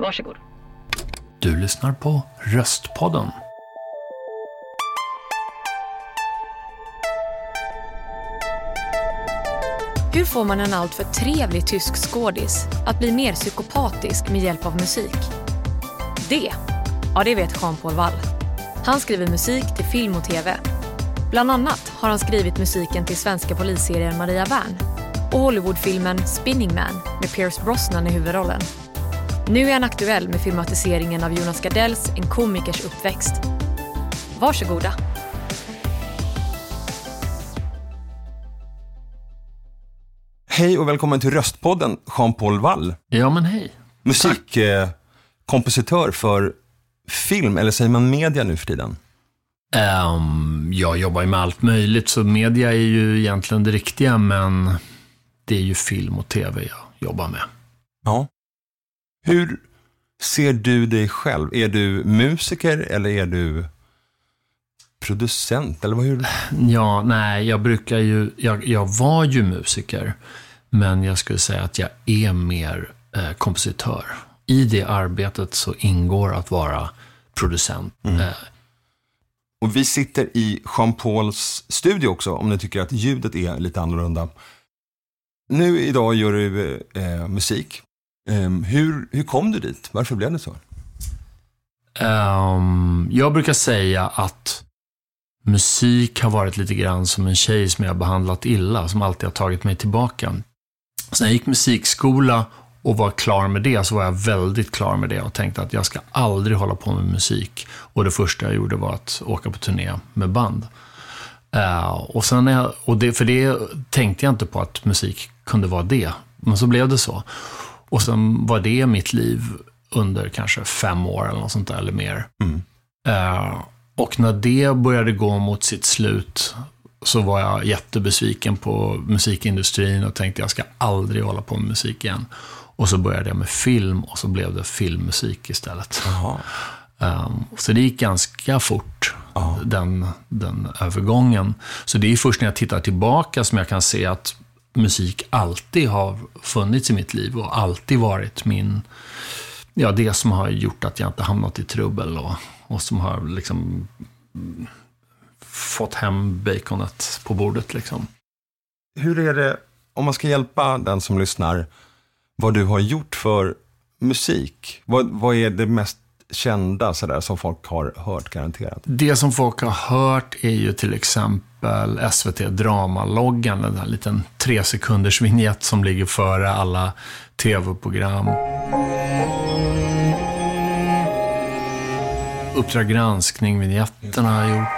Varsågod. Du lyssnar på Röstpodden. Hur får man en alltför trevlig tysk skådis att bli mer psykopatisk med hjälp av musik? Det, ja det vet Jean-Paul Wall. Han skriver musik till film och tv. Bland annat har han skrivit musiken till svenska polisserien Maria Wern och Hollywoodfilmen Spinning Man med Pierce Brosnan i huvudrollen. Nu är han aktuell med filmatiseringen av Jonas Gardells En komikers uppväxt. Varsågoda. Hej och välkommen till Röstpodden, Jean-Paul Wall. Ja, men hej. Musikkompositör för film, eller säger man media nu för tiden? Um, jag jobbar ju med allt möjligt, så media är ju egentligen det riktiga, men det är ju film och tv jag jobbar med. Ja. Hur ser du dig själv? Är du musiker eller är du producent? Eller vad hur? Ja, nej, jag brukar ju, jag, jag var ju musiker, men jag skulle säga att jag är mer eh, kompositör. I det arbetet så ingår att vara producent. Mm. Eh, Och vi sitter i Jean-Pauls studio också, om ni tycker att ljudet är lite annorlunda. Nu idag gör du eh, musik. Ehm, hur, hur kom du dit? Varför blev det så? Um, jag brukar säga att musik har varit lite grann som en tjej som jag har behandlat illa, som alltid har tagit mig tillbaka. Så när jag gick musikskola och var klar med det, så var jag väldigt klar med det och tänkte att jag ska aldrig hålla på med musik. Och det första jag gjorde var att åka på turné med band. Uh, och sen jag, och det, för det tänkte jag inte på att musik kunde vara det. Men så blev det så. Och sen var det mitt liv under kanske fem år eller något sånt där, eller mer. Mm. Eh, och när det började gå mot sitt slut så var jag jättebesviken på musikindustrin och tänkte jag ska aldrig hålla på med musik igen. Och så började jag med film och så blev det filmmusik istället. Um, så det gick ganska fort, den, den övergången. Så det är först när jag tittar tillbaka som jag kan se att musik alltid har funnits i mitt liv och alltid varit min, ja det som har gjort att jag inte hamnat i trubbel och, och som har liksom fått hem baconet på bordet liksom. Hur är det, om man ska hjälpa den som lyssnar, vad du har gjort för musik? Vad, vad är det mest kända sådär, som folk har hört garanterat? Det som folk har hört är ju till exempel SVT Dramaloggan, den här liten tre sekunders vignett som ligger före alla tv-program. Uppdrag granskning-vinjetten har jag gjort.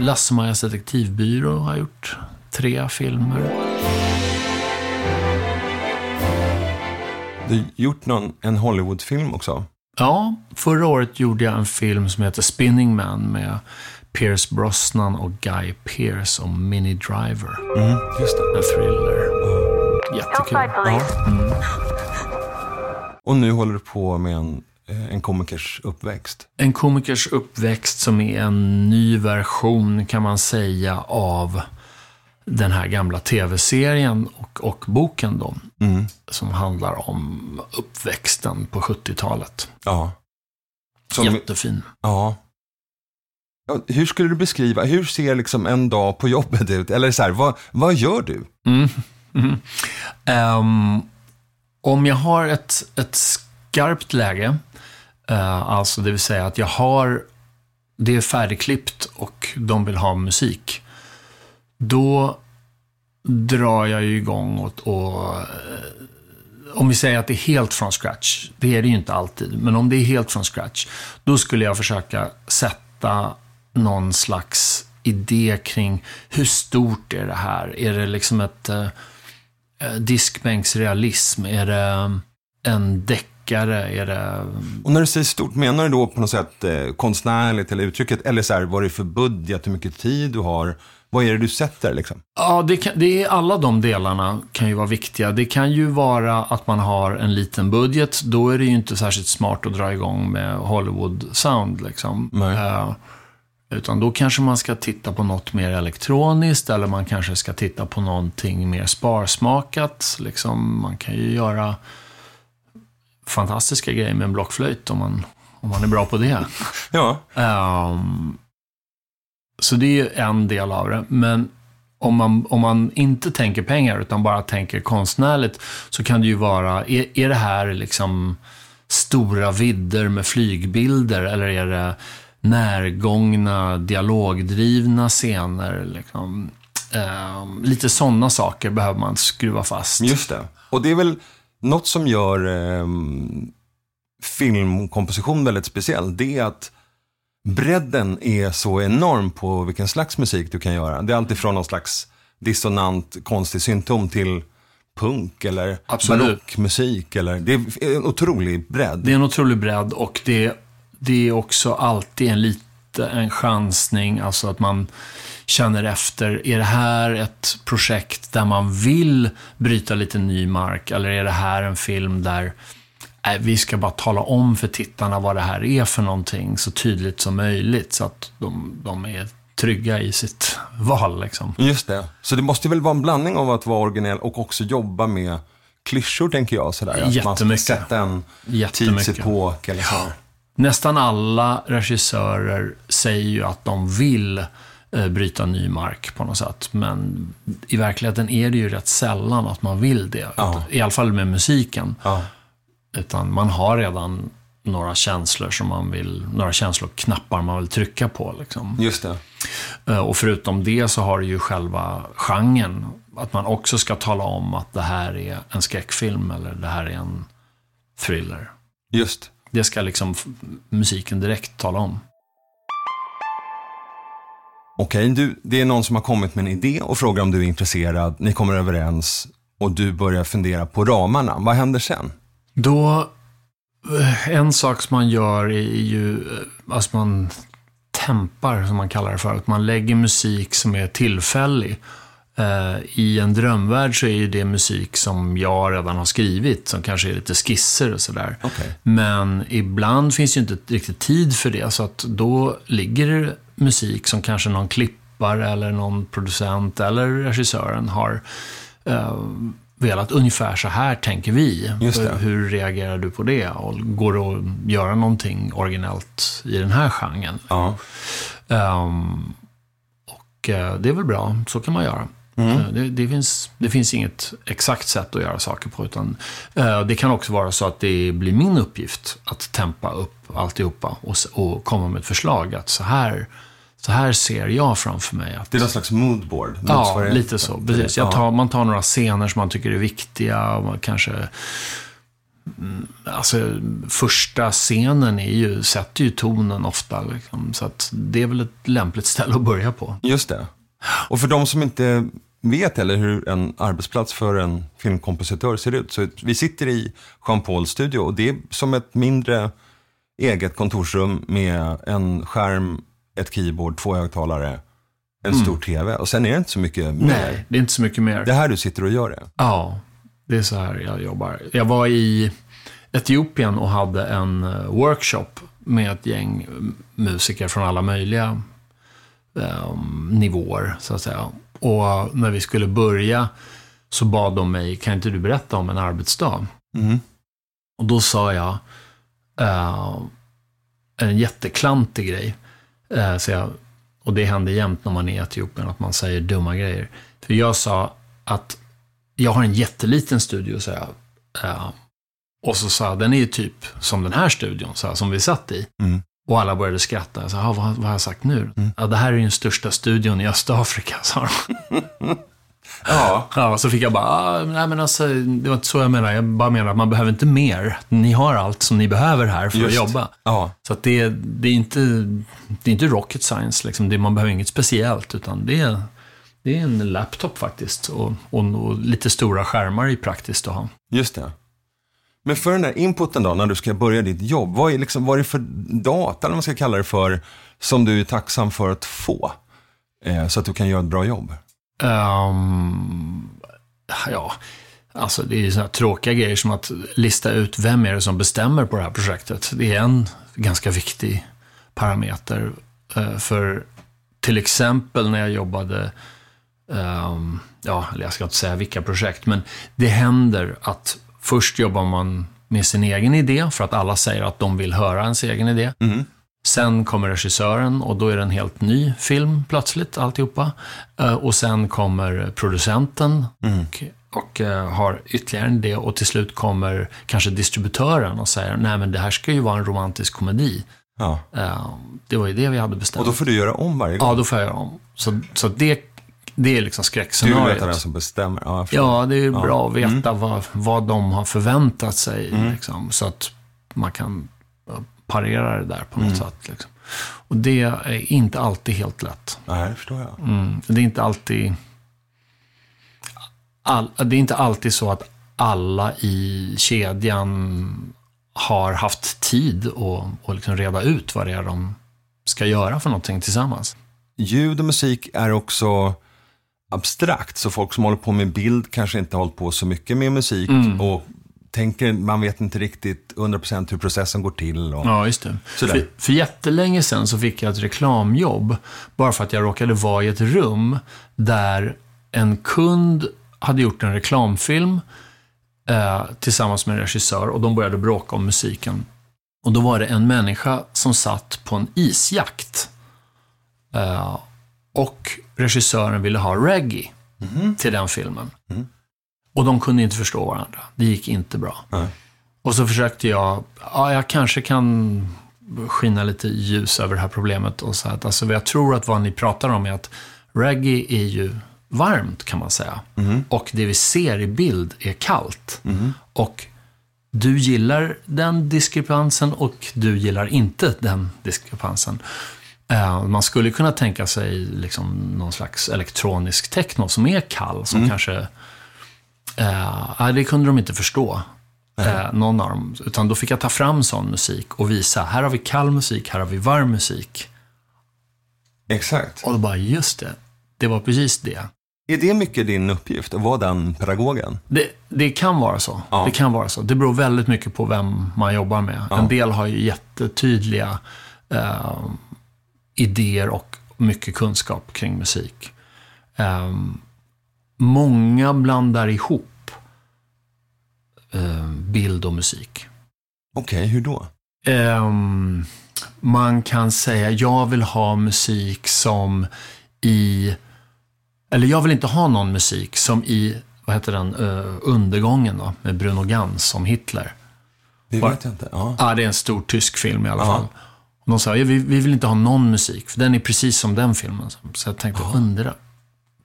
Lasse-Majas detektivbyrå har jag gjort tre filmer. Du har gjort någon, en Hollywoodfilm också? Ja, förra året gjorde jag en film som heter Spinning Man med Pierce Brosnan och Guy Pearce om Mini Driver. Mm, just det. En thriller. Jättekul. Ja. Mm. Och nu håller du på med en, eh, en komikers uppväxt. En komikers uppväxt som är en ny version, kan man säga, av den här gamla tv-serien och, och boken då, Mm. som handlar om uppväxten på 70-talet. Ja. Som, Jättefin. ja. ja. Hur skulle du beskriva, hur ser liksom en dag på jobbet ut? Eller så här, vad, vad gör du? Mm. Mm. Ehm, om jag har ett, ett skarpt läge, eh, alltså det vill säga att jag har, det är färdigklippt och de vill ha musik, då drar jag ju igång och, och om vi säger att det är helt från scratch, det är det ju inte alltid, men om det är helt från scratch, då skulle jag försöka sätta någon slags idé kring hur stort är det här? Är det liksom ett eh, eh, diskbänksrealism? Är det eh, en deckare? Är det... Eh, och när du säger stort, menar du då på något sätt eh, konstnärligt eller uttrycket? Eller så här, vad är det för budget, hur mycket tid du har? Vad är det du sätter liksom? Ja, det, kan, det är alla de delarna kan ju vara viktiga. Det kan ju vara att man har en liten budget. Då är det ju inte särskilt smart att dra igång med Hollywood-sound. Liksom. Eh, utan då kanske man ska titta på något mer elektroniskt eller man kanske ska titta på någonting mer sparsmakat. Liksom, man kan ju göra fantastiska grejer med en blockflöjt om man, om man är bra på det. Ja. Ehm, så det är en del av det. Men om man, om man inte tänker pengar utan bara tänker konstnärligt så kan det ju vara, är, är det här liksom stora vidder med flygbilder eller är det närgångna dialogdrivna scener? Liksom? Eh, lite sådana saker behöver man skruva fast. Just det. Och det är väl något som gör eh, filmkomposition väldigt speciell. Det är att bredden är så enorm på vilken slags musik du kan göra. Det är alltifrån någon slags dissonant, konstig symptom till punk eller barockmusik. Eller, det är en otrolig bredd. Det är en otrolig bredd och det, det är också alltid en lite en chansning, alltså att man känner efter, är det här ett projekt där man vill bryta lite ny mark eller är det här en film där nej, vi ska bara tala om för tittarna vad det här är för någonting så tydligt som möjligt så att de, de är trygga i sitt val. Liksom. Just det. Så det måste väl vara en blandning av att vara originell och också jobba med klyschor, tänker jag. Sådär. Att man Jättemycket. sätta en tidsepok eller så. Nästan alla regissörer säger ju att de vill eh, bryta ny mark på något sätt. Men i verkligheten är det ju rätt sällan att man vill det. Ja. I alla fall med musiken. Ja. Utan man har redan några känslor som man vill, några känsloknappar man vill trycka på. Liksom. Just det. Eh, Och förutom det så har du ju själva genren. Att man också ska tala om att det här är en skräckfilm eller det här är en thriller. Just. Det ska liksom musiken direkt tala om. Okej, du, det är någon som har kommit med en idé och frågar om du är intresserad. Ni kommer överens och du börjar fundera på ramarna. Vad händer sen? Då, eh, en sak som man gör är ju, eh, alltså man tempar som man kallar det för, att man lägger musik som är tillfällig. Eh, I en drömvärld så är ju det musik som jag redan har skrivit, som kanske är lite skisser och sådär. Okej. Men ibland finns ju inte riktigt tid för det, så att då ligger det musik som kanske någon klippare eller någon producent eller regissören har eh, velat ungefär så här tänker vi. Hur reagerar du på det? Och går det att göra någonting originellt i den här genren? Ja. Ehm, och eh, det är väl bra, så kan man göra. Mm. Eh, Det, det, finns, det finns inget exakt sätt att göra saker på. Utan, eh, det kan också vara så att det blir min uppgift att tempa upp alltihopa och, och komma med ett förslag. Att så här, så här ser jag framför mig. Att, Det är någon slags moodboard. ja, lite så. Precis. Jag Ja. tar, man tar några scener som man tycker är viktiga. Och man kanske, mm, alltså, första scenen är ju, sätter ju tonen ofta. Liksom, så att det är väl ett lämpligt ställe att börja på. Just det. Och för de som inte vet heller hur en arbetsplats för en filmkompositör ser ut. Så vi sitter i Jean Pauls studio och det är som ett mindre eget kontorsrum med en skärm, ett keyboard, två högtalare, en stor tv. Och sen är det inte så mycket mer. Mm. Nej, det är inte så mycket mer. Det är här du sitter och gör det. Ja, det är så här jag jobbar. Jag var i Etiopien och hade en eh, workshop med ett gäng eh, musiker från alla möjliga eh, nivåer, så att säga. Och när vi skulle börja så bad de mig, kan inte du berätta om en arbetsdag? Mm. Och då sa jag eh, en jätteklantig grej. Eh, så jag, och det händer jämt när man är i Etiopien, att man säger dumma grejer. För jag sa att jag har en jätteliten studio, sa jag. Eh, och så sa jag, den är ju typ som den här studion, så här, som vi satt i. Mm. Och alla började skratta. Jag sa, "Ja, vad, vad har jag sagt nu? Mm. Ja, det här är ju den största studion i Östafrika, sa de. Ja. Ja, så fick jag bara, ah, nej men alltså, det var inte så jag menade. Jag bara menar att man behöver inte mer. Ni har allt som ni behöver här för Just. att jobba. Ja. Så att det, det, är inte, det är inte rocket science, liksom. det, man behöver inget speciellt, utan det är, det är en laptop faktiskt. Och, och, och lite stora skärmar är praktiskt att ha. Just det. Men för den där inputen då, när du ska börja ditt jobb, vad är, liksom, vad är det för data, eller vad man ska kalla det för, som du är tacksam för att få? Eh, så att du kan göra ett bra jobb. Um, ja, alltså det är ju sådana tråkiga grejer som att lista ut vem är det som bestämmer på det här projektet. Det är en ganska viktig parameter. Uh, för till exempel när jag jobbade, um, ja, eller jag ska inte säga vilka projekt, men det händer att först jobbar man med sin egen idé, för att alla säger att de vill höra ens egen idé. Mm. Sen kommer regissören och då är det en helt ny film plötsligt, alltihopa. Eh, Och sen kommer producenten och, och eh, har ytterligare en idé. Och till slut kommer kanske distributören och säger, nej men det här ska ju vara en romantisk komedi. Ja. Eh, Det var ju det vi hade Och bestämt. då får du göra om varje gång. Ja, då får jag göra om. Så, så det, det är liksom du vet skräckscenariot. vem som bestämmer. Ja. Ja, det är ju bra att veta Mm. vad, vad de har förväntat sig. Liksom, så att man kan parera det där på Mm. något sätt. Liksom. Och det är inte alltid helt lätt. Nej, det förstår jag. Mm. Det är inte alltid... All, det är inte alltid så att alla i kedjan har haft tid att, att liksom reda ut vad det är de ska göra för någonting tillsammans. Ljud och musik är också abstrakt, så folk som håller på med bild kanske inte har hållit på så mycket med musik Mm. och tänker, man vet inte riktigt 100% hur processen går till. Och... Ja, just det. Sådär. För, för jättelänge sedan så fick jag ett reklamjobb, bara för att jag råkade vara i ett rum där en kund hade gjort en reklamfilm eh, tillsammans med en regissör och de började bråka om musiken. Och då var det en människa som satt på en isjakt. Eh, och regissören ville ha reggae till den filmen. Och de kunde inte förstå varandra. Det gick inte bra. Nej. Och så försökte jag, ja, jag kanske kan skina lite ljus över det här problemet och säga att alltså, jag tror att vad ni pratar om är att reggae är ju varmt kan man säga. Och det vi ser i bild är kallt. Och du gillar den diskrepansen och du gillar inte den diskrepansen. Eh, man skulle kunna tänka sig liksom någon slags elektronisk techno som är kall, som kanske... Eh, det kunde de inte förstå. Eh, någon av dem. Utan då fick jag ta fram sån musik och visa, här har vi kall musik, här har vi varm musik. Exakt. Och då bara, just det, det var precis det. Är det mycket din uppgift, att vara den pedagogen? Det, det kan vara så. Ja. Det kan vara så. Det beror väldigt mycket på vem man jobbar med. En del har ju jättetydliga eh, idéer och mycket kunskap kring musik. Eh, många blandar ihop eh, bild och musik. Okej, hur då? Ehm, man kan säga, jag vill ha musik som i... Eller jag vill inte ha någon musik som i, vad heter den, eh, Undergången då, med Bruno Ganz som Hitler. Det vet jag inte. Ja. Ja, det är en stor tysk film i alla Ja. fall. Och de sa, ja, vi, vi vill inte ha någon musik, för den är precis som den filmen. Så jag tänkte, undra.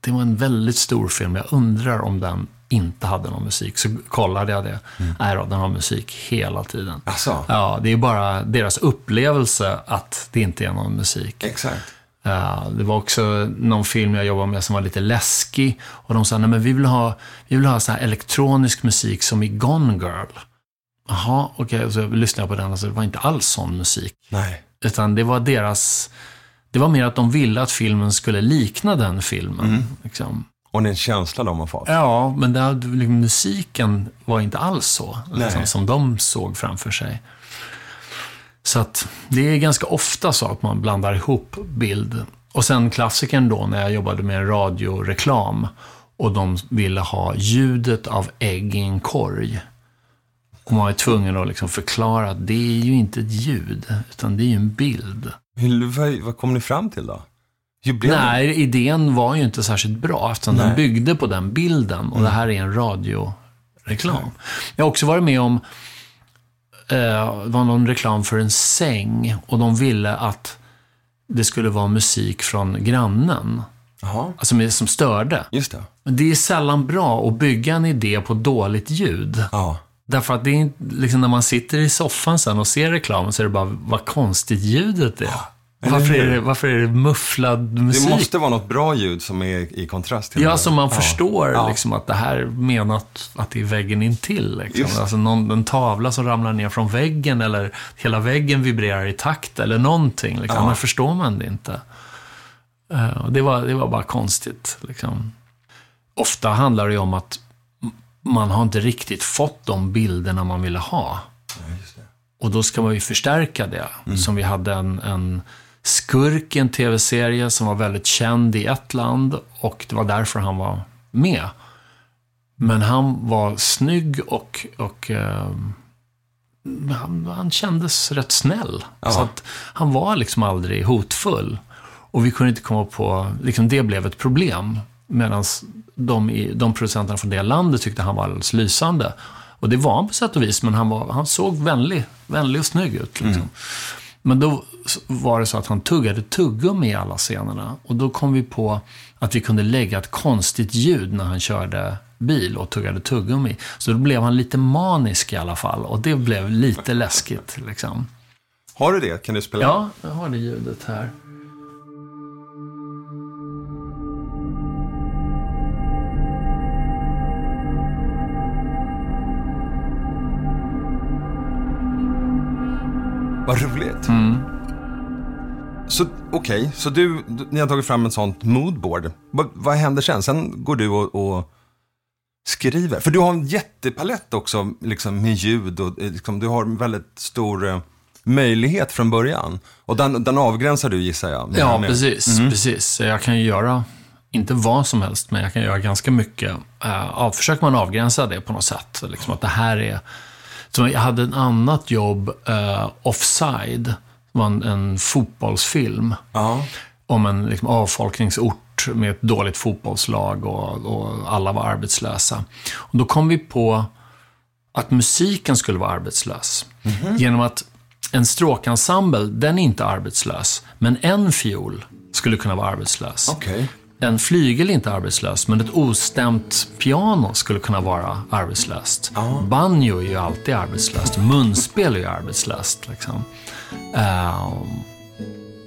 Det var en väldigt stor film, jag undrar om den inte hade någon musik. Så kollade jag det. Nej då, den har musik hela tiden. Alltså, Ja, det är bara deras upplevelse att det inte är någon musik. exakt. Ja, det var också någon film jag jobbade med som var lite läskig. Och de sa, nej men vi vill ha, vi vill ha så här elektronisk musik som i Gone Girl. Jaha, okej. Och så lyssnade jag på den och så det var inte alls sån musik. Nej. Utan det var deras... Det var mer att de ville att filmen skulle likna den filmen. Liksom. Och det är en känsla de har fått. Ja, men hade- liksom, musiken var inte alls så. Liksom, som de såg framför sig. Så att det är ganska ofta så att man blandar ihop bild. Och sen klassikern då när jag jobbade med radioreklam. Och de ville ha ljudet av ägg i en korg. Och man var tvungen att liksom förklara att det är ju inte ett ljud, utan det är ju en bild. Hur, vad, kom ni fram till då? Det? Nej, idén var ju inte särskilt bra eftersom Nej. den byggde på den bilden och det här är en radioreklam. Jag har också varit med om, eh, det var någon reklam för en säng och de ville att det skulle vara musik från grannen, Jaha, alltså med- som störde. just det. Men det är sällan bra att bygga en idé på dåligt ljud. Ja. Därför att det är liksom när man sitter i soffan sen och ser reklamen så är det bara, vad konstigt ljudet är. Varför är, det, varför är det mufflad musik? Det måste vara något bra ljud som är i kontrast till Ja, det. så man Ja. förstår Ja. liksom att det här är menat att det är väggen intill. Liksom. Alltså någon, en tavla som ramlar ner från väggen eller hela väggen vibrerar i takt eller någonting. Liksom. Ja. Men förstår man det inte. Eh, det, var, det var bara konstigt. Liksom. Ofta handlar det ju om att man har inte riktigt fått de bilderna man ville ha. Ja. Och då ska man ju förstärka det. Som vi hade en, en skurk i en tv-serie som var väldigt känd i ett land och det var därför han var med. Men han var snygg och, och eh, han, han kändes rätt snäll. Ja. Så att han var liksom aldrig hotfull. Och vi kunde inte komma på, liksom det blev ett problem. Medan de, de producenterna från det landet tyckte han var alldeles lysande. Och det var han på sätt och vis, men han, var, han såg vänlig, vänlig och snygg ut. Liksom. Men då var det så att han tuggade tuggummi i alla scenerna. Och då kom vi på att vi kunde lägga ett konstigt ljud när han körde bil och tuggade tuggummi. Så då blev han lite manisk i alla fall. Och det blev lite läskigt. Liksom. Har du det? Kan du spela? Ja, jag har det ljudet här. Vad roligt. Mm. Så okej, så du, du- ni har tagit fram ett sånt moodboard. Vad, vad händer sen? Sen går du och, och skriver. För du har en jättepalett också, liksom med ljud och eh, liksom, du har en väldigt stor eh, möjlighet från början. Och den, den avgränsar du gissar jag. Ja, med- precis. precis. Så Jag kan ju göra, inte vad som helst, men jag kan göra ganska mycket. Av, försöker man avgränsa det på något sätt. Liksom att det här är... Så jag hade ett annat jobb, uh, Offside, som var en, en fotbollsfilm Ja. om en liksom, avfolkningsort med ett dåligt fotbollslag och, och alla var arbetslösa. Och då kom vi på att musiken skulle vara arbetslös. Genom att en stråkensemble, den är inte arbetslös, men en fiol skulle kunna vara arbetslös. Okej. En flygel är inte arbetslös, men ett ostämt piano skulle kunna vara arbetslöst. Banjo är ju alltid arbetslöst. Munspel är ju arbetslöst. Liksom. Ehm,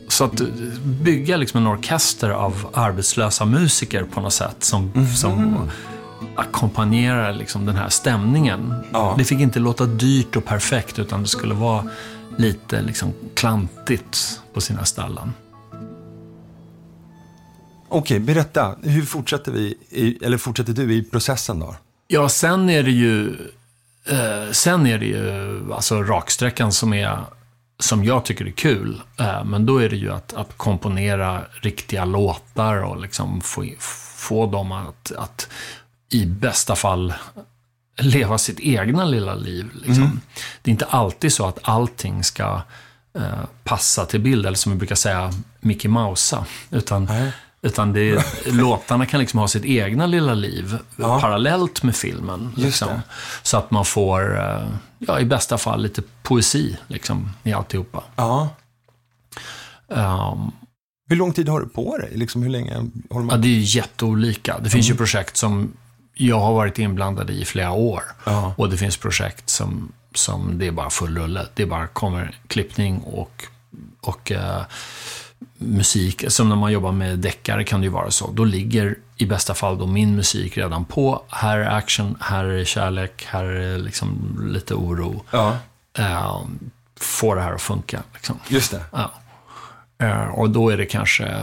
så att bygga liksom en orkester av arbetslösa musiker på något sätt som, som ackompanjerar liksom den här stämningen. Ja. Det fick inte låta dyrt och perfekt, utan det skulle vara lite liksom klantigt på sina ställen. Okej, berätta. Hur fortsätter vi, i, eller fortsätter du i processen då? Ja, sen är det ju, eh, sen är det ju alltså raksträckan som är som jag tycker är kul. Eh, men då är det ju att, att komponera riktiga låtar och liksom få, få dem att, att i bästa fall leva sitt egna lilla liv. Liksom. Det är inte alltid så att allting ska eh, passa till bild, eller som vi brukar säga, Mickey Mousa. Utan, Nej. Utan det, låtarna kan liksom ha sitt egna lilla liv Ja. parallellt med filmen. Liksom. Så att man får, eh, ja, i bästa fall, lite poesi liksom, i alltihopa. Ja. Um, Hur lång tid har du på dig? Liksom, hur länge håller Ja, man det är ju jätteolika. Det finns ju projekt som jag har varit inblandad i i flera år. Ja. Och det finns projekt som, som det är bara full rulle. Det bara kommer klippning och, och eh, musik. Som när man jobbar med deckare kan det ju vara så. Då ligger i bästa fall då min musik redan på. Här är action, här är kärlek, här är liksom lite oro. Ja, Eh, få det här att funka. Liksom. just det. Ja. Eh, och då är det kanske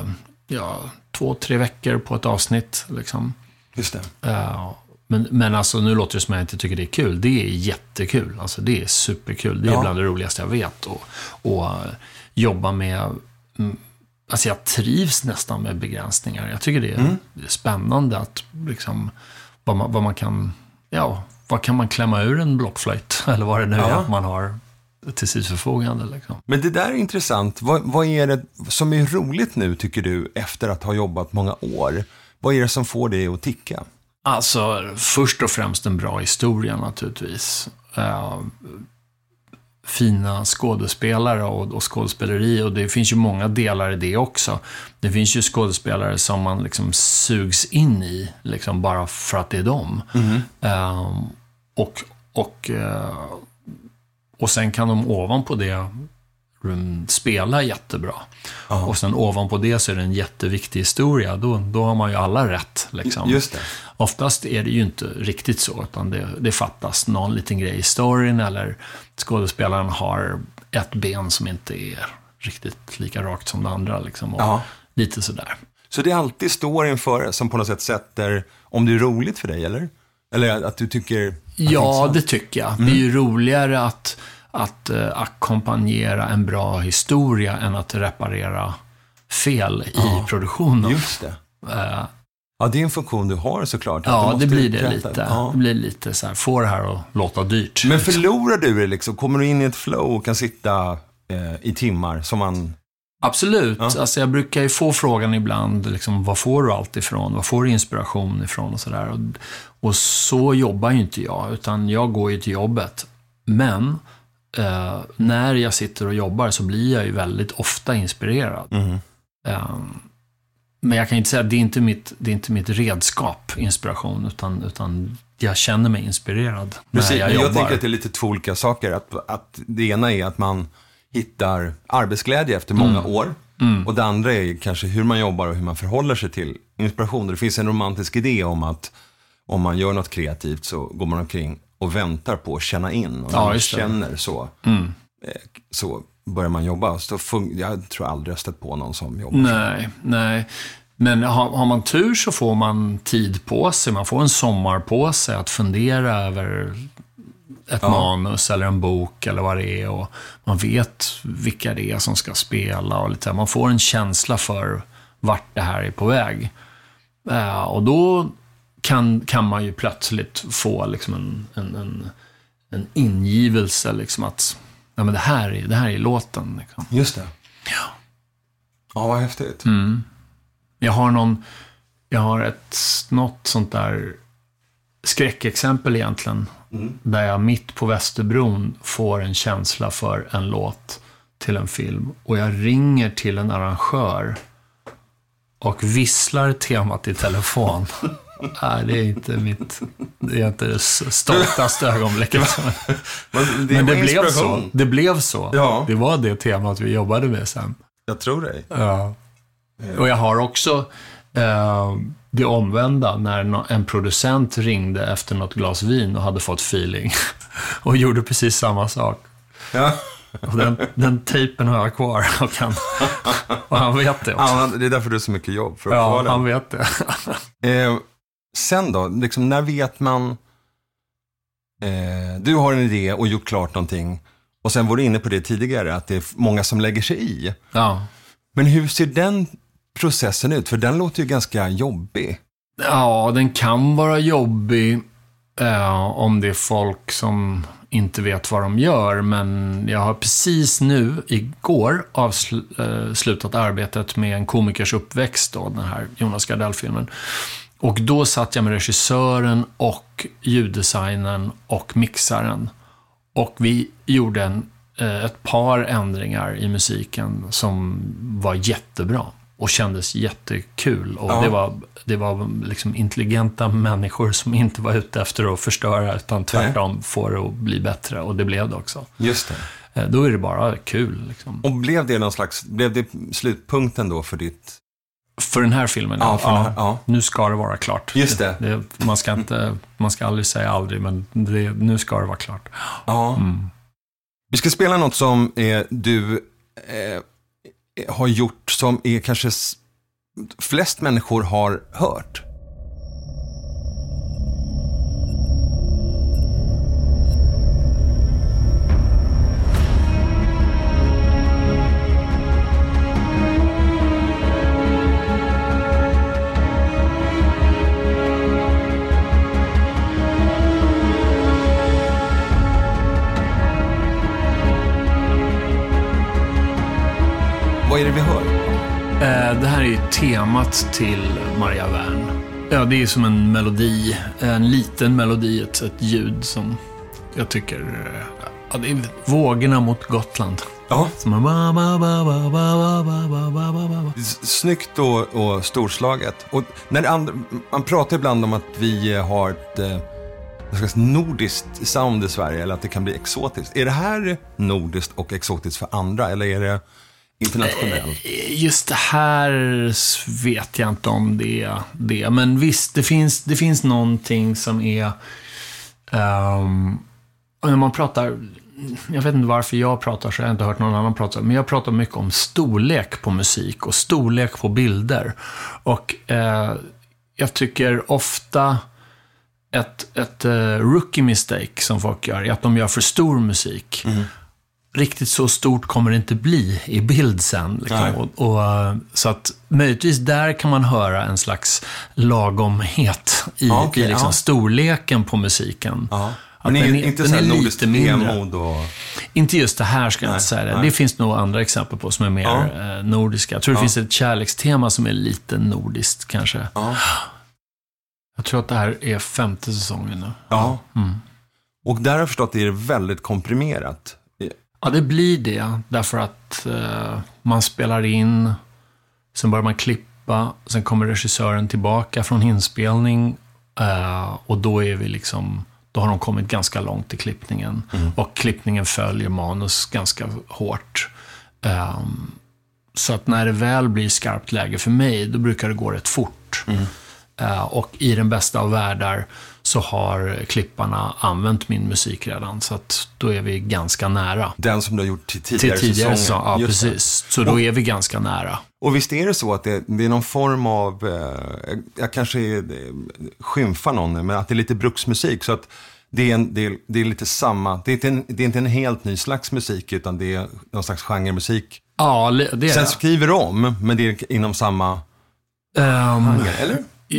ja, två, tre veckor på ett avsnitt. Liksom. Just det. Eh, men, men alltså, nu låter det som att jag inte tycker det är kul. Det är jättekul. Alltså, det är superkul. Det är Ja. bland det roligaste jag vet. Och, och eh, jobba med... Alltså jag trivs nästan med begränsningar. Jag tycker det är, Mm. spännande att liksom, vad, man, vad man kan... Ja, vad kan man klämma ur en blockflöjt? Eller vad det nu Ja. är man har till sitt förfogande. Liksom. Men det där är intressant. Vad, vad är det som är roligt nu, tycker du, efter att ha jobbat många år? Vad är det som får dig att ticka? Alltså, först och främst en bra historia naturligtvis. Eh, fina skådespelare och, och skådespeleri. Och det finns ju många delar i det också. Det finns ju skådespelare som man liksom sugs in i, liksom bara för att det är dem. Eh, och, och, eh, och sen kan de ovanpå det mm, spela jättebra. Ja. Och sen ovanpå det så är det en jätteviktig historia. Då, då har man ju alla rätt. Liksom. Just det. Oftast är det ju inte riktigt så, utan det, det fattas någon liten grej i storyn eller skådespelaren har ett ben som inte är riktigt lika rakt som det andra. Liksom, och Ja. Lite sådär. Så det är alltid storyn före som på något sätt sätter om det är roligt för dig, eller? Eller att du tycker... att det Ja, intressant? det tycker jag. Det är ju roligare att, att uh, ackompanjera en bra historia än att reparera fel i produktionen. Just det. Eh, Ja, det är en funktion du har såklart. Ja, det blir det berätta. lite. Ja. Det blir lite så här, få det här att låta dyrt. Men förlorar du det liksom? Kommer du in i ett flow och kan sitta eh, i timmar som man... Absolut. Ja. Alltså jag brukar ju få frågan ibland, liksom, var får du allt ifrån? Var får du inspiration ifrån? Och så, där. Och, och så jobbar ju inte jag, utan jag går ju till jobbet. Men eh, när jag sitter och jobbar så blir jag ju väldigt ofta inspirerad. Mhm. Eh, men jag kan inte säga att det är inte mitt, det är inte mitt redskap, inspiration, utan, utan jag känner mig inspirerad Precis, när jag jag jobbar. tänker att det är lite två olika saker. Att, att det ena är att man hittar arbetsglädje efter många Mm. år. Och det andra är kanske hur man jobbar och hur man förhåller sig till inspiration. Det finns en romantisk idé om att om man gör något kreativt så går man omkring och väntar på att känna in. Och när Ja, man känner så, Mm. eh, så börjar man jobba. Så jag tror aldrig jag stött på någon som jobbar. Nej, nej. Men har, har man tur så får man tid på sig. Man får en sommar på sig att fundera över ett Ja. manus eller en bok eller vad det är. Och man vet vilka det är som ska spela. Och lite, man får en känsla för vart det här är på väg. Eh, och då kan, kan man ju plötsligt få liksom en, en, en, en ingivelse. Liksom att ja, men det, här är, det här är låten. Liksom. Just det. Ja. Ja, vad häftigt. Mm. Jag har någon, jag har ett, något sånt där skräckexempel egentligen. Där jag mitt på Västerbron får en känsla för en låt till en film. Och jag ringer till en arrangör och visslar temat i telefon. Nej, det är inte mitt, det är inte det stoltaste ögonblicket. Men det, Men det blev så. Det blev så. Ja. Det var det temat vi jobbade med sen. Jag tror dig. Ja. Och jag har också eh, det omvända, när en producent ringde efter något glas vin och hade fått feeling. och gjorde precis samma sak. Ja. Och den, den tejpen har jag kvar. Och han, och han vet det också. Ja, det är därför du har så mycket jobb, för att Ja, få den. han vet det. Eh, sen då, liksom, när vet man... Eh, du har en idé och gjort klart någonting. Och sen var du inne på det tidigare, att det är många som lägger sig i. Ja. Men hur ser den processen ut? För den låter ju ganska jobbig. Ja, den kan vara jobbig eh, om det är folk som inte vet vad de gör. Men jag har precis nu, igår, avslutat arbetet med en komikers uppväxt, då, den här Jonas Gardell-filmen. Och då satt jag med regissören och ljuddesignern och mixaren. Och vi gjorde en, eh, ett par ändringar i musiken som var jättebra och kändes jättekul. Och Ja. det var, det var liksom intelligenta människor som inte var ute efter att förstöra, utan tvärtom få det att bli bättre. Och det blev det också. Just det. Eh, Då är det bara kul. Liksom. Och blev det någon slags, blev det slutpunkten då för ditt... För den här filmen, Ja, den här- ja. nu ska det vara klart. Just det. Det, man, ska inte, man ska aldrig säga aldrig, men det, nu ska det vara klart. Ja. Mm. Vi ska spela något som eh, du eh, har gjort som är kanske flest människor har hört. temat till Maria Wern. Ja, det är som en melodi, en liten melodi, ett, ett ljud som jag tycker... Ja, det är vågorna mot Gotland. Ja. Snyggt och, och storslaget. Och när andra, man pratar ibland om att vi har ett slags nordiskt sound i Sverige, eller att det kan bli exotiskt. Är det här nordiskt och exotiskt för andra, eller är det internationellt? Just det här vet jag inte om det är det. Men visst, det finns, det finns någonting som är... och när man pratar... Jag vet inte varför jag pratar så, jag har inte hört någon annan prata. Men jag pratar mycket om storlek på musik och storlek på bilder. Och eh, jag tycker ofta ett, ett eh, rookie mistake som folk gör är att de gör för stor musik. Riktigt så stort kommer det inte bli i bild sen. Liksom. Och, och, eh, så att möjligtvis där kan man höra en slags lagomhet i, Ja, okej, i liksom ja. storleken på musiken. Ja. Men den är, inte den så här är nordiskt vemod och... Inte just det här ska jag Nej, inte säga det. nej. Det finns nog andra exempel på som är mer Ja. eh, nordiska. Jag tror det finns ett kärlekstema som är lite nordiskt kanske. Ja. Jag tror att det här är femte säsongen nu. ja. Mm. Och där har jag förstått att det är väldigt komprimerat. Ja, det blir det. Därför att eh, man spelar in, sen börjar man klippa, sen kommer regissören tillbaka från inspelning eh, och då är vi liksom, då har de kommit ganska långt i klippningen. Och klippningen följer manus ganska hårt. Ehm, så att när det väl blir skarpt läge för mig, då brukar det gå rätt fort. Eh, och i den bästa av världar så har klipparna använt min musik redan. Så att då är vi ganska nära. Den som du har gjort till Till tidigare, tidigare så, säsonger. ja Just precis. Så då är vi ganska nära. Och visst är det så att det, det är någon form av, eh, jag, kanske är, eh, skymfar någon, men att det är lite bruksmusik. Så att det är, en, det är, det är lite samma, det är, inte en, det är inte en helt ny slags musik, utan det är någon slags genremusik. Ja, det är Sen skriver de om, men det är inom samma Ehm, genre, eller?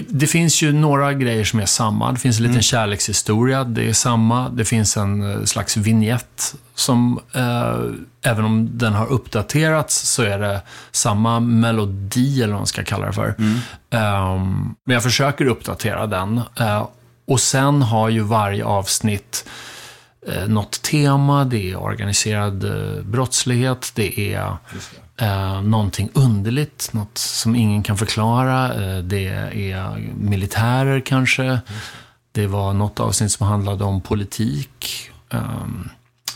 Det finns ju några grejer som är samma. Det finns en liten kärlekshistoria, det är samma. Det finns en eh, slags vignett som, eh, även om den har uppdaterats, så är det samma melodi, eller vad man ska kalla det för. Ehm, men jag försöker uppdatera den. Eh, och sen har ju varje avsnitt eh, något tema. Det är organiserad eh, brottslighet, det är eh, någonting underligt, något som ingen kan förklara. Eh, det är militärer kanske. Det var något avsnitt som handlade om politik. Eh,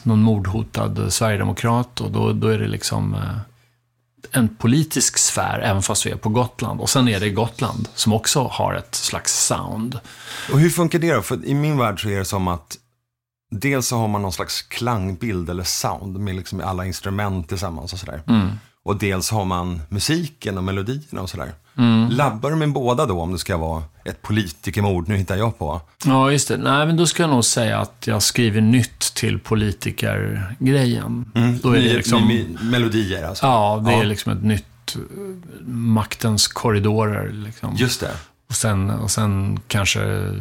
någon mordhotad sverigedemokrat och då, då är det liksom eh, en politisk sfär, även fast vi är på Gotland. Och sen är det Gotland som också har ett slags sound. Och hur funkar det då? För i min värld så är det som att dels så har man någon slags klangbild eller sound med liksom alla instrument tillsammans och sådär. Och dels har man musiken och melodierna och sådär. Labbar du med båda då om det ska vara ett politikermord, nu hittar jag på. Ja, just det. Nej, men då ska jag nog säga att jag skriver nytt till politikergrejen. Då är det liksom... ny- melodier alltså. Ja, det Ja. är liksom ett nytt eh, maktens korridorer. Liksom. Just det. Och, sen, och sen kanske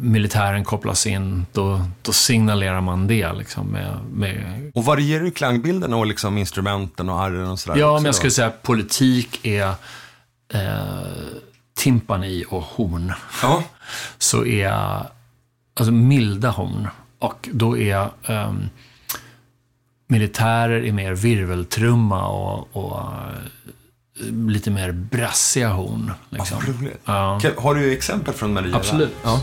militären kopplas in. Då, då signalerar man det liksom med, med Och varierar ju klangbilden och liksom instrumenten och arren och sådär Ja, men jag skulle säga att politik är eh, timpani och horn. Ja. Så är alltså milda horn. Och då är ehm, militärer är mer virveltrumma och, och eh, lite mer brassiga horn. Liksom. Ja. Kan- Har du exempel från Maria? Absolut. Ja.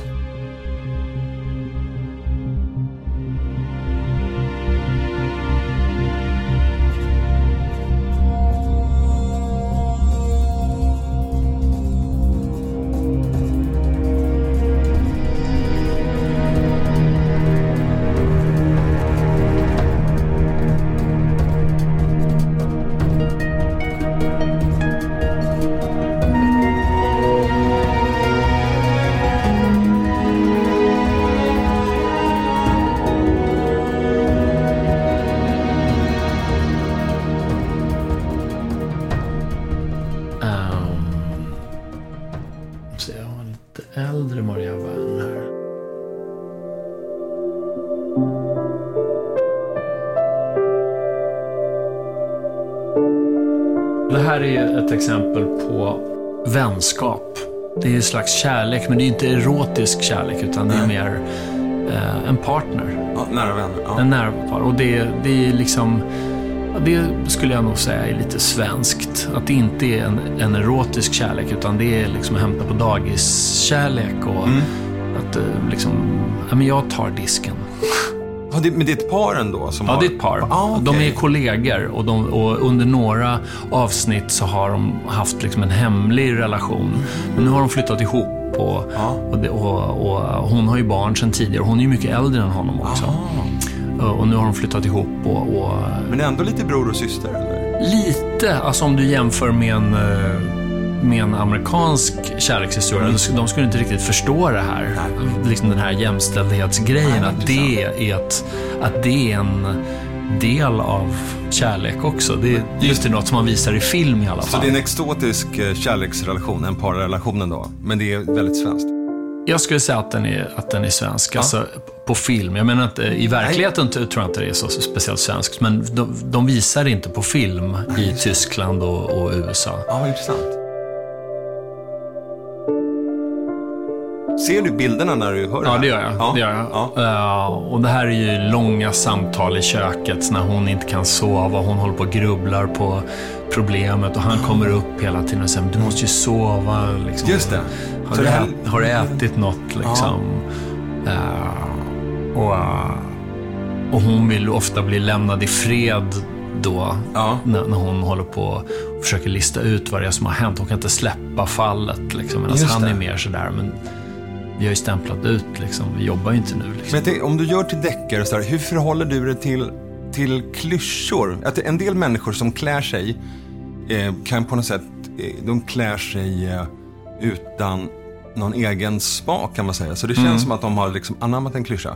Vänskap. Det är ju en slags kärlek, men det är inte erotisk kärlek, utan det är mer eh, en partner. Ja, nära vänner. Ja. En närvaro. Och det, det är liksom... Det skulle jag nog säga är lite svenskt. Att det inte är en, en erotisk kärlek, utan det är liksom hämta på dagis-kärlek. Och att eh, liksom... Ja, men jag tar disken. Det, men det är ett par ändå? Som Ja, har... det är ett par. Ah, okej. De är kollegor och, de, och under några avsnitt så har de haft liksom en hemlig relation. Men nu har de flyttat ihop och, Ja. och, det, och, hon har ju barn sedan tidigare. Hon är ju mycket äldre än honom också. Ah. Och nu har de flyttat ihop och, och Men ändå lite bror och syster, eller? Lite, alltså om du jämför med en, eh, med en amerikansk kärlekshistoria. De, de skulle inte riktigt förstå det här. Liksom den här jämställdhetsgrejen. Nej, att, det är ett, att det är en del av kärlek också. Det är ju inte något som man visar i film i alla fall. Så det är en exotisk eh, kärleksrelation, en parrelation då. Men det är väldigt svenskt. Jag skulle säga att den är, att den är svensk, alltså på film. Jag menar inte, i verkligheten tror jag inte det är så speciellt svenskt, men de, de visar det inte på film i Tyskland och, och USA. Ja, intressant. Ser du bilderna när du hör det Ja, det gör jag. Ja. Det gör jag. Ja. Eh, och det här är ju långa samtal i köket när hon inte kan sova. Hon håller på och grubblar på problemet och han kommer upp hela tiden och säger du måste ju sova. Liksom. Just det. Har, Så du, det här- har du ätit något liksom? Eh, och, eh, och hon vill ofta bli lämnad i fred då. Ja. När, när hon håller på och försöker lista ut vad det är som har hänt. Hon kan inte släppa fallet liksom. Medan han är mer sådär, men vi har ju stämplat ut liksom. Vi jobbar ju inte nu liksom. Men tänker, om du gör till deckare och sådär, hur förhåller du dig till, till klyschor? Att en del människor som klär sig eh, kan på något sätt, eh, de klär sig eh, utan någon egen smak kan man säga. Så det känns som att de har liksom anammat en klyscha.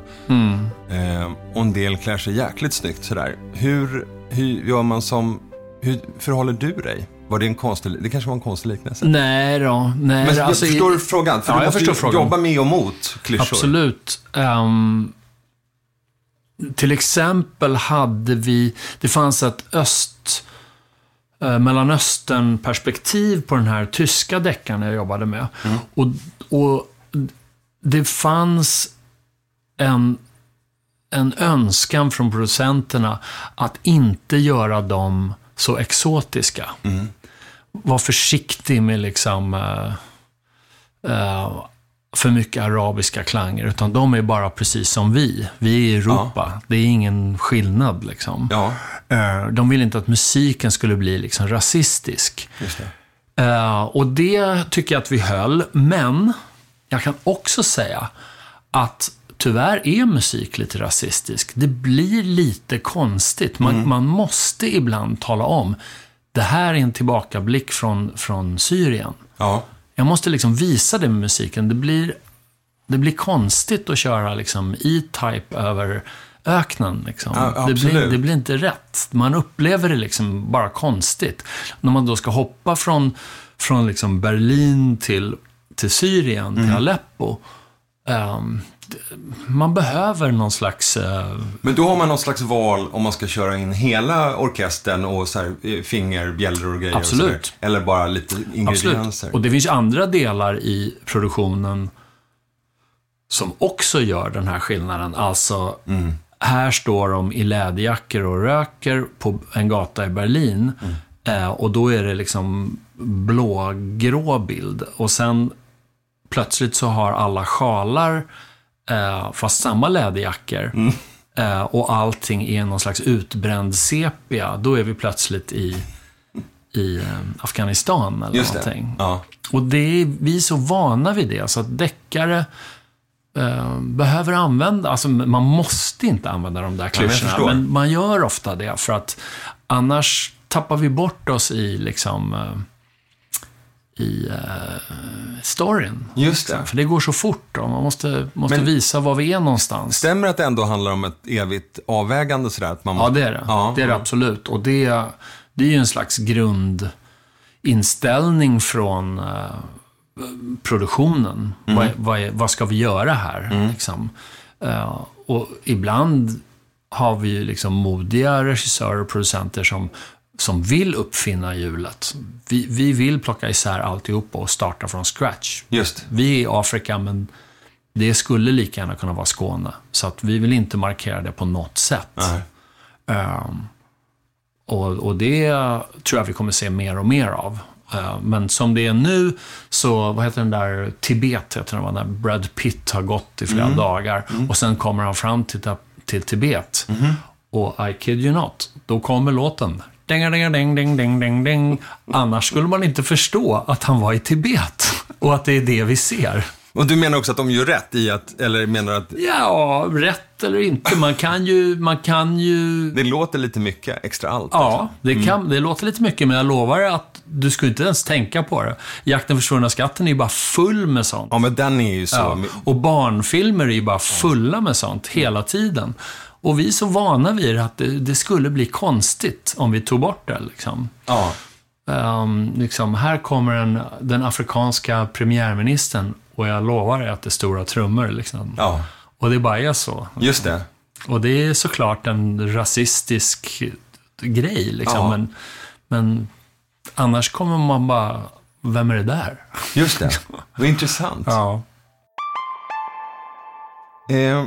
Eh, och en del klär sig jäkligt snyggt sådär. Hur, hur gör man som, hur förhåller du dig? Var det en konstig, det kanske var en konstig liknelse? Nej då. Nej, Men alltså, förstår du frågan? För Ja, du jag måste förstår ju jobba med och mot klyschor. Absolut. Ehm, till exempel hade vi, det fanns ett öst, eh, Mellanöstern-perspektiv på den här tyska deckaren jag jobbade med. Och, och det fanns en, en önskan från producenterna att inte göra dem så exotiska. Var försiktig med liksom eh, för mycket arabiska klanger, utan de är bara precis som vi. Vi är i Europa. Det är ingen skillnad liksom. Ja, Eh, De ville inte att musiken skulle bli liksom rasistisk. det. Och det tycker jag att vi höll, men jag kan också säga att tyvärr är musik lite rasistisk. Det blir lite konstigt. Man, man måste ibland tala om, det här är en tillbakablick från, från Syrien. Ja. Jag måste liksom visa det med musiken. Det blir, det blir konstigt att köra liksom E-Type över öknen. Liksom. Ja, det, blir, det blir inte rätt. Man upplever det liksom bara konstigt. När man då ska hoppa från, från liksom Berlin till, till Syrien, Mm. till Aleppo. ehm, det- man behöver någon slags... eh, Men då har man någon slags val om man ska köra in hela orkestern och så här, eh, finger, bjällror och grejer. och Absolut. sådär. Eller bara lite ingredienser. Absolut. Och det finns andra delar i produktionen som också gör den här skillnaden. Alltså, här står de i läderjackor och röker på en gata i Berlin. Eh, och då är det liksom blågrå bild. Och sen plötsligt så har alla sjalar, eh, fast samma läderjackor. Eh, och allting är någon slags utbränd sepia. Då är vi plötsligt i i eh, Afghanistan eller Just det. någonting. Ja. Och det är, vi är så vana vid det, så att deckare eh, behöver använda, alltså man måste inte använda de där klyschorna, men man gör ofta det för att annars tappar vi bort oss i liksom eh, i eh, storyn. Just det. För det går så fort då. Man måste, måste Men- visa var vi är någonstans. Stämmer det att det ändå handlar om ett evigt avvägande sådär? Att man Ja, det är det. Ja. Det är det absolut. Och det, det är ju en slags grundinställning från eh, produktionen. Vad, är- vad, är, vad ska vi göra här? Liksom? Eh, och ibland har vi ju liksom modiga regissörer och producenter som, som vill uppfinna hjulet. Vi, vi vill plocka isär alltihopa och starta från scratch. Just. Vi är i Afrika, men det skulle lika gärna kunna vara Skåne. Så att vi vill inte markera det på något sätt. Ehm, och, och det tror jag vi kommer se mer och mer av. Ehm, men som det är nu, så, vad heter den där, Tibet heter den, när Brad Pitt har gått i flera dagar. Och sen kommer han fram till, till Tibet. Och I kid you not, då kommer låten. Ding, ding, ding, ding, ding, ding, ding. Annars skulle man inte förstå att han var i Tibet. Och att det är det vi ser. Och du menar också att de gör rätt i att, eller menar att Ja, rätt eller inte. Man kan ju, man kan ju det låter lite mycket extra allt? Ja, det, kan, det låter lite mycket, men jag lovar att du skulle inte ens tänka på det. Jakten försvunna skatten är ju bara full med sånt. Ja, men den är ju så... Ja. Och barnfilmer är ju bara fulla med sånt hela tiden. Och vi är så vana vid det att det, det skulle bli konstigt om vi tog bort det. Liksom. Ja. Um, liksom, här kommer en, den afrikanska premiärministern och jag lovar att det är stora trummor. Liksom. ja, Och det bara är så. just det. Och det är såklart en rasistisk grej, liksom. Ja. Men, men annars kommer man bara, vem är det där? Just det. Vad intressant. Ja. Eh,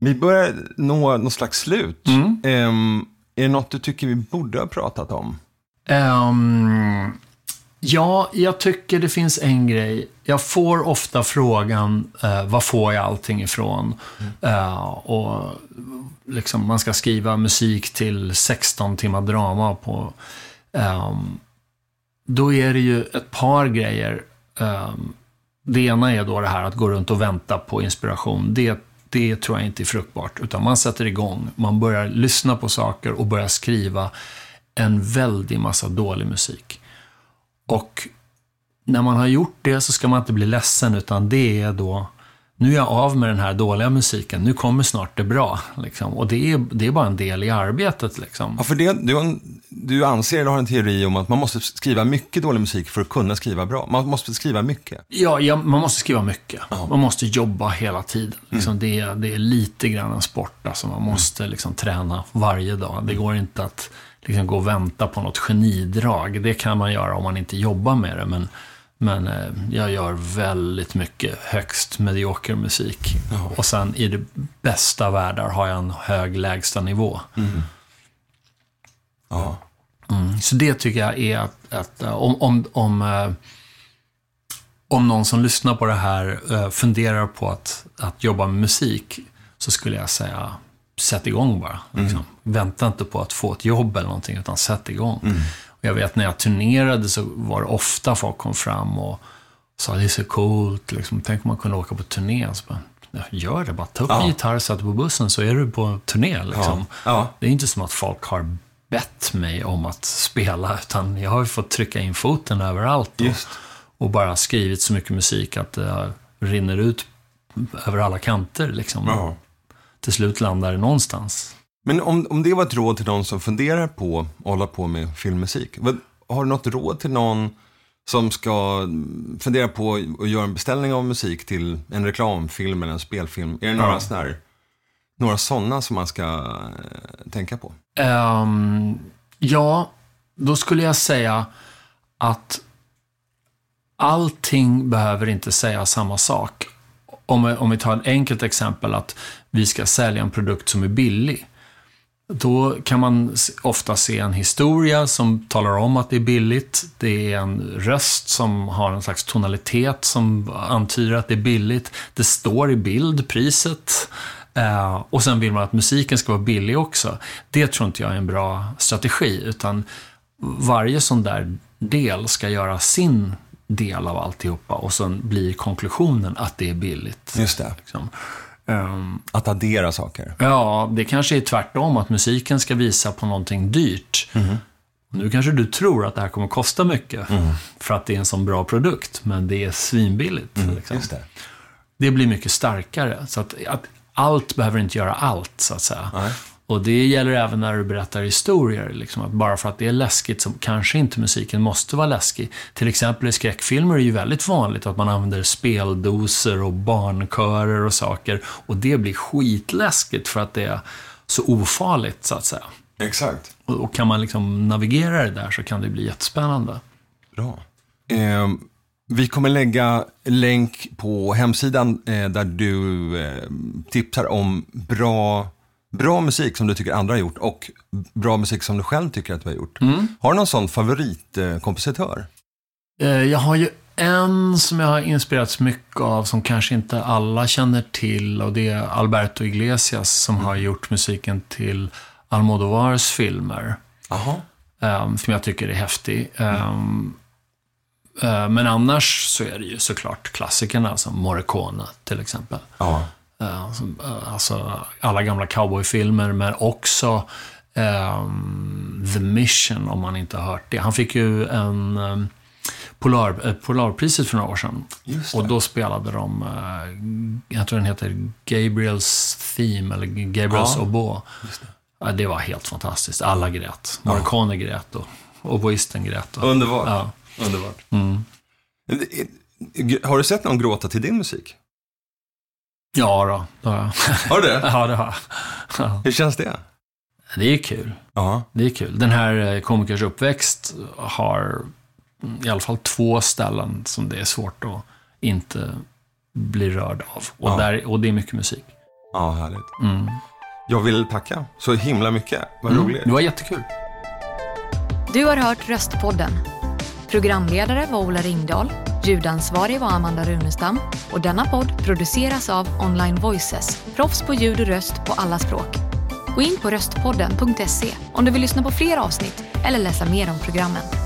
vi börjar nå något slags slut. Mm. Eh, är det något du tycker vi borde ha pratat om? Ehm, ja, jag tycker det finns en grej. Jag får ofta frågan, eh, var får jag allting ifrån? Eh, och liksom, man ska skriva musik till 16 timmar drama på... ehm, då är det ju ett par grejer. Ehm, det ena är då det här att gå runt och vänta på inspiration. Det, det tror jag inte är fruktbart. Utan man sätter igång, man börjar lyssna på saker och börjar skriva en väldig massa dålig musik. Och när man har gjort det så ska man inte bli ledsen, utan det är då, nu är jag av med den här dåliga musiken, nu kommer snart det bra. Liksom. Och det är, det är bara en del i arbetet. Liksom. Ja, för det, du, en- du anser, eller har en teori om att man måste skriva mycket dålig musik för att kunna skriva bra. Man måste skriva mycket. Ja, ja, man måste skriva mycket. Man måste jobba hela tiden. Liksom, det, är, det är lite grann en sport. Alltså, man måste liksom, träna varje dag. Det går inte att liksom, gå och vänta på något genidrag. Det kan man göra om man inte jobbar med det. Men, men eh, jag gör väldigt mycket högst medioker musik. Och sen i det bästa världar har jag en hög lägsta nivå. Ja. Mm, så det tycker jag är att, att eh, om, om, om, eh, om någon som lyssnar på det här eh, funderar på att, att jobba med musik, så skulle jag säga, sätt igång bara. Liksom. Vänta inte på att få ett jobb eller någonting, utan sätt igång. Och jag vet när jag turnerade så var det ofta folk kom fram och sa det är så coolt, liksom. tänk om man kunde åka på turné. Så bara, "Ja, gör det, bara ta upp Ja. en gitarr, sätt på bussen så är du på turné. Liksom. Ja. Det är inte som att folk har bett mig om att spela, utan jag har ju fått trycka in foten överallt. Och, och bara skrivit så mycket musik att det rinner ut över alla kanter. Liksom. Ja. Till slut landar det någonstans. Men om, om det var ett råd till någon som funderar på att hålla på med filmmusik. Vad, har du något råd till någon som ska fundera på att göra en beställning av musik till en reklamfilm eller en spelfilm? Är det några Ja. sådana några sådana som man ska eh, tänka på? Ehm, ja, då skulle jag säga att allting behöver inte säga samma sak. Om, om vi tar ett enkelt exempel att vi ska sälja en produkt som är billig. Då kan man ofta se en historia som talar om att det är billigt. Det är en röst som har en slags tonalitet som antyder att det är billigt. Det står i bild, priset. Eh, och sen vill man att musiken ska vara billig också. Det tror inte jag är en bra strategi, utan varje sån där del ska göra sin del av alltihopa och sen blir konklusionen att det är billigt. Just det. Liksom. Ehm, Att addera saker. Ja, det kanske är tvärtom, att musiken ska visa på någonting dyrt. Nu kanske du tror att det här kommer kosta mycket, för att det är en sån bra produkt, men det är svinbilligt. Liksom. Just det. Det blir mycket starkare. Så att, att allt behöver inte göra allt, så att säga. Nej. Och det gäller även när du berättar historier. Liksom, att bara för att det är läskigt så kanske inte musiken måste vara läskig. Till exempel i skräckfilmer är det ju väldigt vanligt att man använder speldoser och barnkörer och saker. Och det blir skitläskigt för att det är så ofarligt, så att säga. Exakt. Och, och kan man liksom navigera det där så kan det bli jättespännande. Bra. Eh, vi kommer lägga länk på hemsidan eh, där du eh, tipsar om bra, bra musik som du tycker andra har gjort och bra musik som du själv tycker att du har gjort. Har du någon sån favoritkompositör? Eh, Jag har ju en som jag har inspirerats mycket av som kanske inte alla känner till och det är Alberto Iglesias som har gjort musiken till Almodovars filmer. Jaha. Um, som jag tycker är häftig. Ehm, eh, men annars så är det ju såklart klassikerna som Morricone till exempel. Ja. Eh, alltså alla gamla cowboyfilmer, men också ehm, The Mission, om man inte har hört det. Han fick ju en um, Polar, eh, Polarpriset för några år sedan. Det. Och då spelade de, eh, jag tror den heter Gabriels Theme, eller Gabriels Ja, Oboe. Ja, det var helt fantastiskt. Alla grät. Morricone grät och oboisten grät. Och, Underbart. ja. Underbart. Mm. Har du sett någon gråta till din musik? Ja, då, det har jag. Har du det? Ja, det har jag. Ja. Hur känns det? Det är kul. Ja. Det är kul. Den här eh, komikers uppväxt har i alla fall två ställen som det är svårt att inte bli rörd av. Och, Ja. där, och det är mycket musik. Ja, härligt. Mm. Jag vill tacka så himla mycket. Vad Mm. roligt. Det var jättekul. Du har hört Röstpodden. Programledare var Ola Ringdahl, ljudansvarig var Amanda Runestam och denna podd produceras av Online Voices, proffs på ljud och röst på alla språk. Gå in på röstpodden.se om du vill lyssna på fler avsnitt eller läsa mer om programmen.